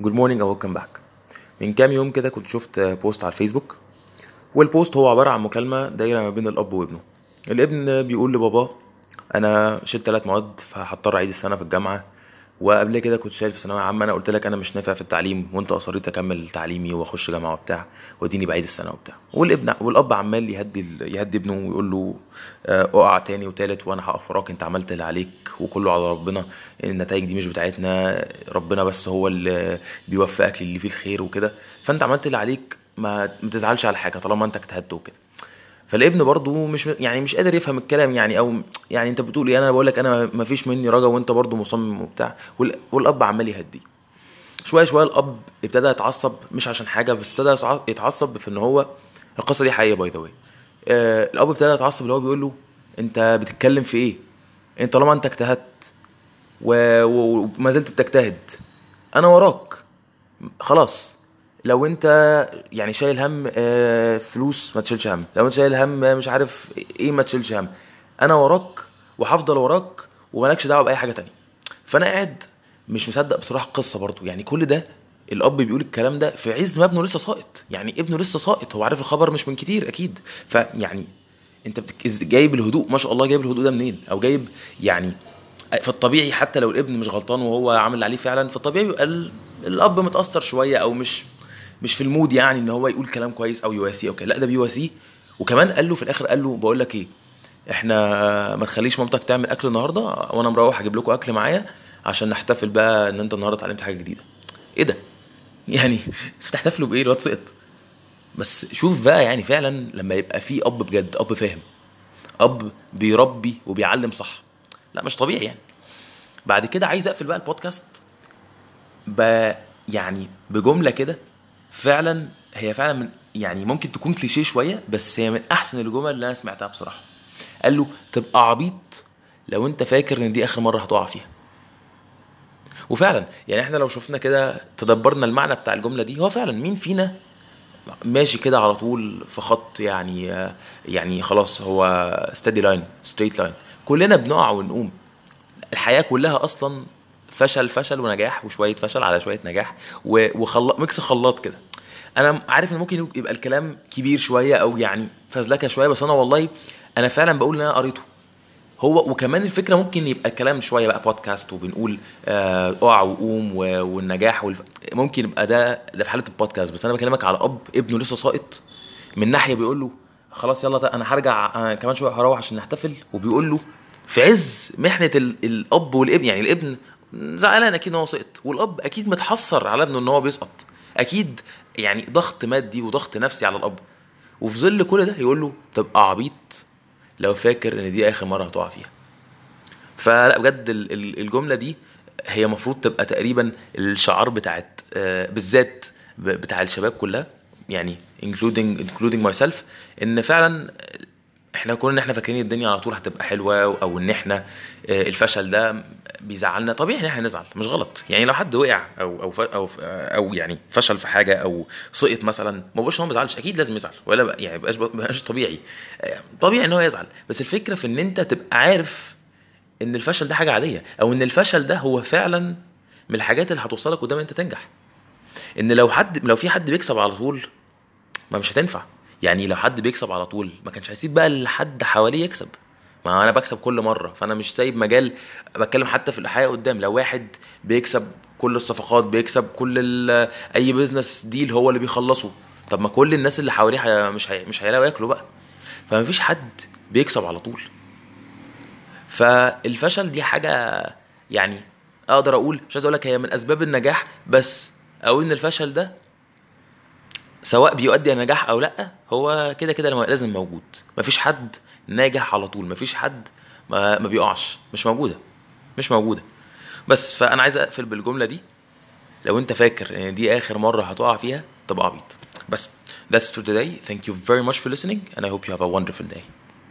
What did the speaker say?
good morning و welcome back من كام يوم كده كنت شفت post على الفيسبوك وال post هو عبارة عن مكالمة دايرة ما بين الأب وابنه. الابن بيقول لباباه أنا شلت ثلاث مواد فهضطر أعيد السنة في الجامعة وقبل كده كنت شايل في ثانوية عامة أنا قلت لك أنا مش نافع في التعليم وأنت أصريت أكمل تعليمي وأخش جامعة وبتاع واديني بعيد السنة وبتاع. والابن والأب عمال يهدي يهدي ابنه ويقول له آه، اقع تاني وتالت وأنا هقف وراك أنت عملت اللي عليك وكله على ربنا النتائج دي مش بتاعتنا ربنا بس هو اللي بيوفقك للي فيه الخير وكده. فأنت عملت اللي عليك ما ما تزعلش على حاجة طالما أنت اجتهدت وكده. فالابن برضه مش يعني مش قادر يفهم الكلام يعني أو يعني أنت بتقول إيه أنا بقول لك أنا ما فيش مني رجا وأنت برضه مصمم وبتاع. وال- والأب عمال يهديه شوية شوية الأب ابتدى يتعصب مش عشان حاجة بس ابتدى يتعصب في إن هو القصة دي حقيقية by the way الأب ابتدى يتعصب اللي هو بيقول له أنت بتتكلم في إيه؟ أنت طالما أنت اجتهدت وما زلت بتجتهد أنا وراك. خلاص. لو انت يعني شايل هم آه، فلوس ما تشيلش هم. لو انت شايل هم مش عارف إيه ما تشيلش هم. أنا وراك وهفضل وراك ومالكش دعوة بأي حاجة تانية. فأنا قاعد مش مصدق بصراحة القصة برضو. يعني كل ده الأب بيقول الكلام ده في عز ما ابنه لسه ساقط. يعني ابنه لسه ساقط. هو عارف الخبر مش من كتير أكيد. فيعني أنت بتك... جايب الهدوء. ما شاء الله جايب الهدوء ده منين؟ أو جايب يعني في الطبيعي حتى لو الابن مش غلطان وهو عامل اللي عليه فعلا في الطبيعي بيبقى ال- الأب متأثر شوية أو مش مش في المود يعني إن هو يقول كلام كويس أو يواسيه أو كده. لا ده بيواسيه. وكمان قال له في الآخر قال له بقول لك إيه إحنا ما تخليش مامتك تعمل أكل النهارده وأنا مروح أجيب لكم أكل معايا عشان نحتفل بقى إن أنت النهارده اتعلمت حاجة جديدة. إيه ده؟ يعني بتحتفلوا بإيه؟ الواد سقط. بس شوف بقى يعني فعلا لما يبقى في أب بجد أب فاهم. أب بيربي وبيعلم صح. لا مش طبيعي يعني. بعد كده عايز أقفل بقى البودكاست ب يعني بجملة كده فعلا هي فعلا من يعني ممكن تكون كليشيه شوية بس هي من أحسن الجمل اللي أنا سمعتها بصراحة. قال له تبقى عبيط لو أنت فاكر إن دي آخر مرة هتقع فيها. وفعلا يعني إحنا لو شفنا كده تدبرنا المعنى بتاع الجملة دي هو فعلا مين فينا ماشي كده على طول في خط يعني يعني خلاص هو steady line straight line كلنا بنقع ونقوم. الحياة كلها أصلا فشل فشل ونجاح وشوية فشل على شوية نجاح وخلاط mix خلاط كده. أنا عارف إن ممكن يبقى الكلام كبير شوية أو يعني فزلكة شوية بس أنا والله أنا فعلا بقول إن أنا قريته. هو وكمان الفكرة ممكن يبقى الكلام شوية بقى بودكاست وبنقول آه، أقع وقوم والنجاح والف... ممكن يبقى ده ده في حالة البودكاست بس أنا بكلمك على أب ابنه لسه ساقط من ناحية بيقول له خلاص يلا أنا هرجع أنا كمان شوية هروح عشان نحتفل. وبيقول له في عز محنة ال... الأب والابن يعني الابن زعلان أكيد إن هو سقط والأب أكيد متحسر على ابنه إن هو بيسقط. أكيد يعني ضغط مادي وضغط نفسي على الأب. وفي ظل كل ده يقول له تبقى عبيط لو فاكر إن دي آخر مرة هتقع فيها. فلا بجد ال- ال- الجملة دي هي المفروض تبقى تقريبا الشعار بتاعت آه، بالذات بتاع الشباب كلها يعني including including myself إن فعلا إحنا كنا إحنا فاكرين الدنيا على طول هتبقى حلوة أو ان إحنا آه، الفشل ده بيزعلنا طبيعي ان إحنا نزعل مش غلط. يعني لو حد وقع أو أو أو أو يعني فشل في حاجة أو سقط مثلا ما بقولش ان هو ما يزعلش أكيد لازم يزعل ولا بقى يعني بقاش بقاش طبيعي. آه، طبيعي إن هو يزعل بس الفكرة في إن أنت تبقى عارف إن الفشل ده حاجة عادية أو إن الفشل ده هو فعلا من الحاجات اللي هتوصلك قدام أنت تنجح. إن لو حد لو في حد بيكسب على طول ما مش هتنفع. يعني لو حد بيكسب على طول ما كانش هيسيب بقى لحد حواليه يكسب. ما أنا بكسب كل مرة فأنا مش سايب مجال بتكلم حتى في الحياة قدام. لو واحد بيكسب كل الصفقات بيكسب كل أي business deal هو اللي بيخلصه طب ما كل الناس اللي حواليه مش هي... مش هيلاقوا ياكلوا بقى. فما فيش حد بيكسب على طول. فالفشل دي حاجة يعني أقدر أقول مش عايز أقول لك هي من أسباب النجاح بس أقول إن الفشل ده سواء بيؤدي نجاح أو لأ هو كده كده لازم موجود. مفيش حد ناجح على طول مفيش حد ما, ما بيقعش. مش موجودة مش موجودة. بس فأنا عايز أقفل بالجملة دي. لو أنت فاكر إن دي آخر مرة هتقع فيها تبقى عبيط. بس that's for today. Thank you very much for listening. And I hope you have a wonderful day.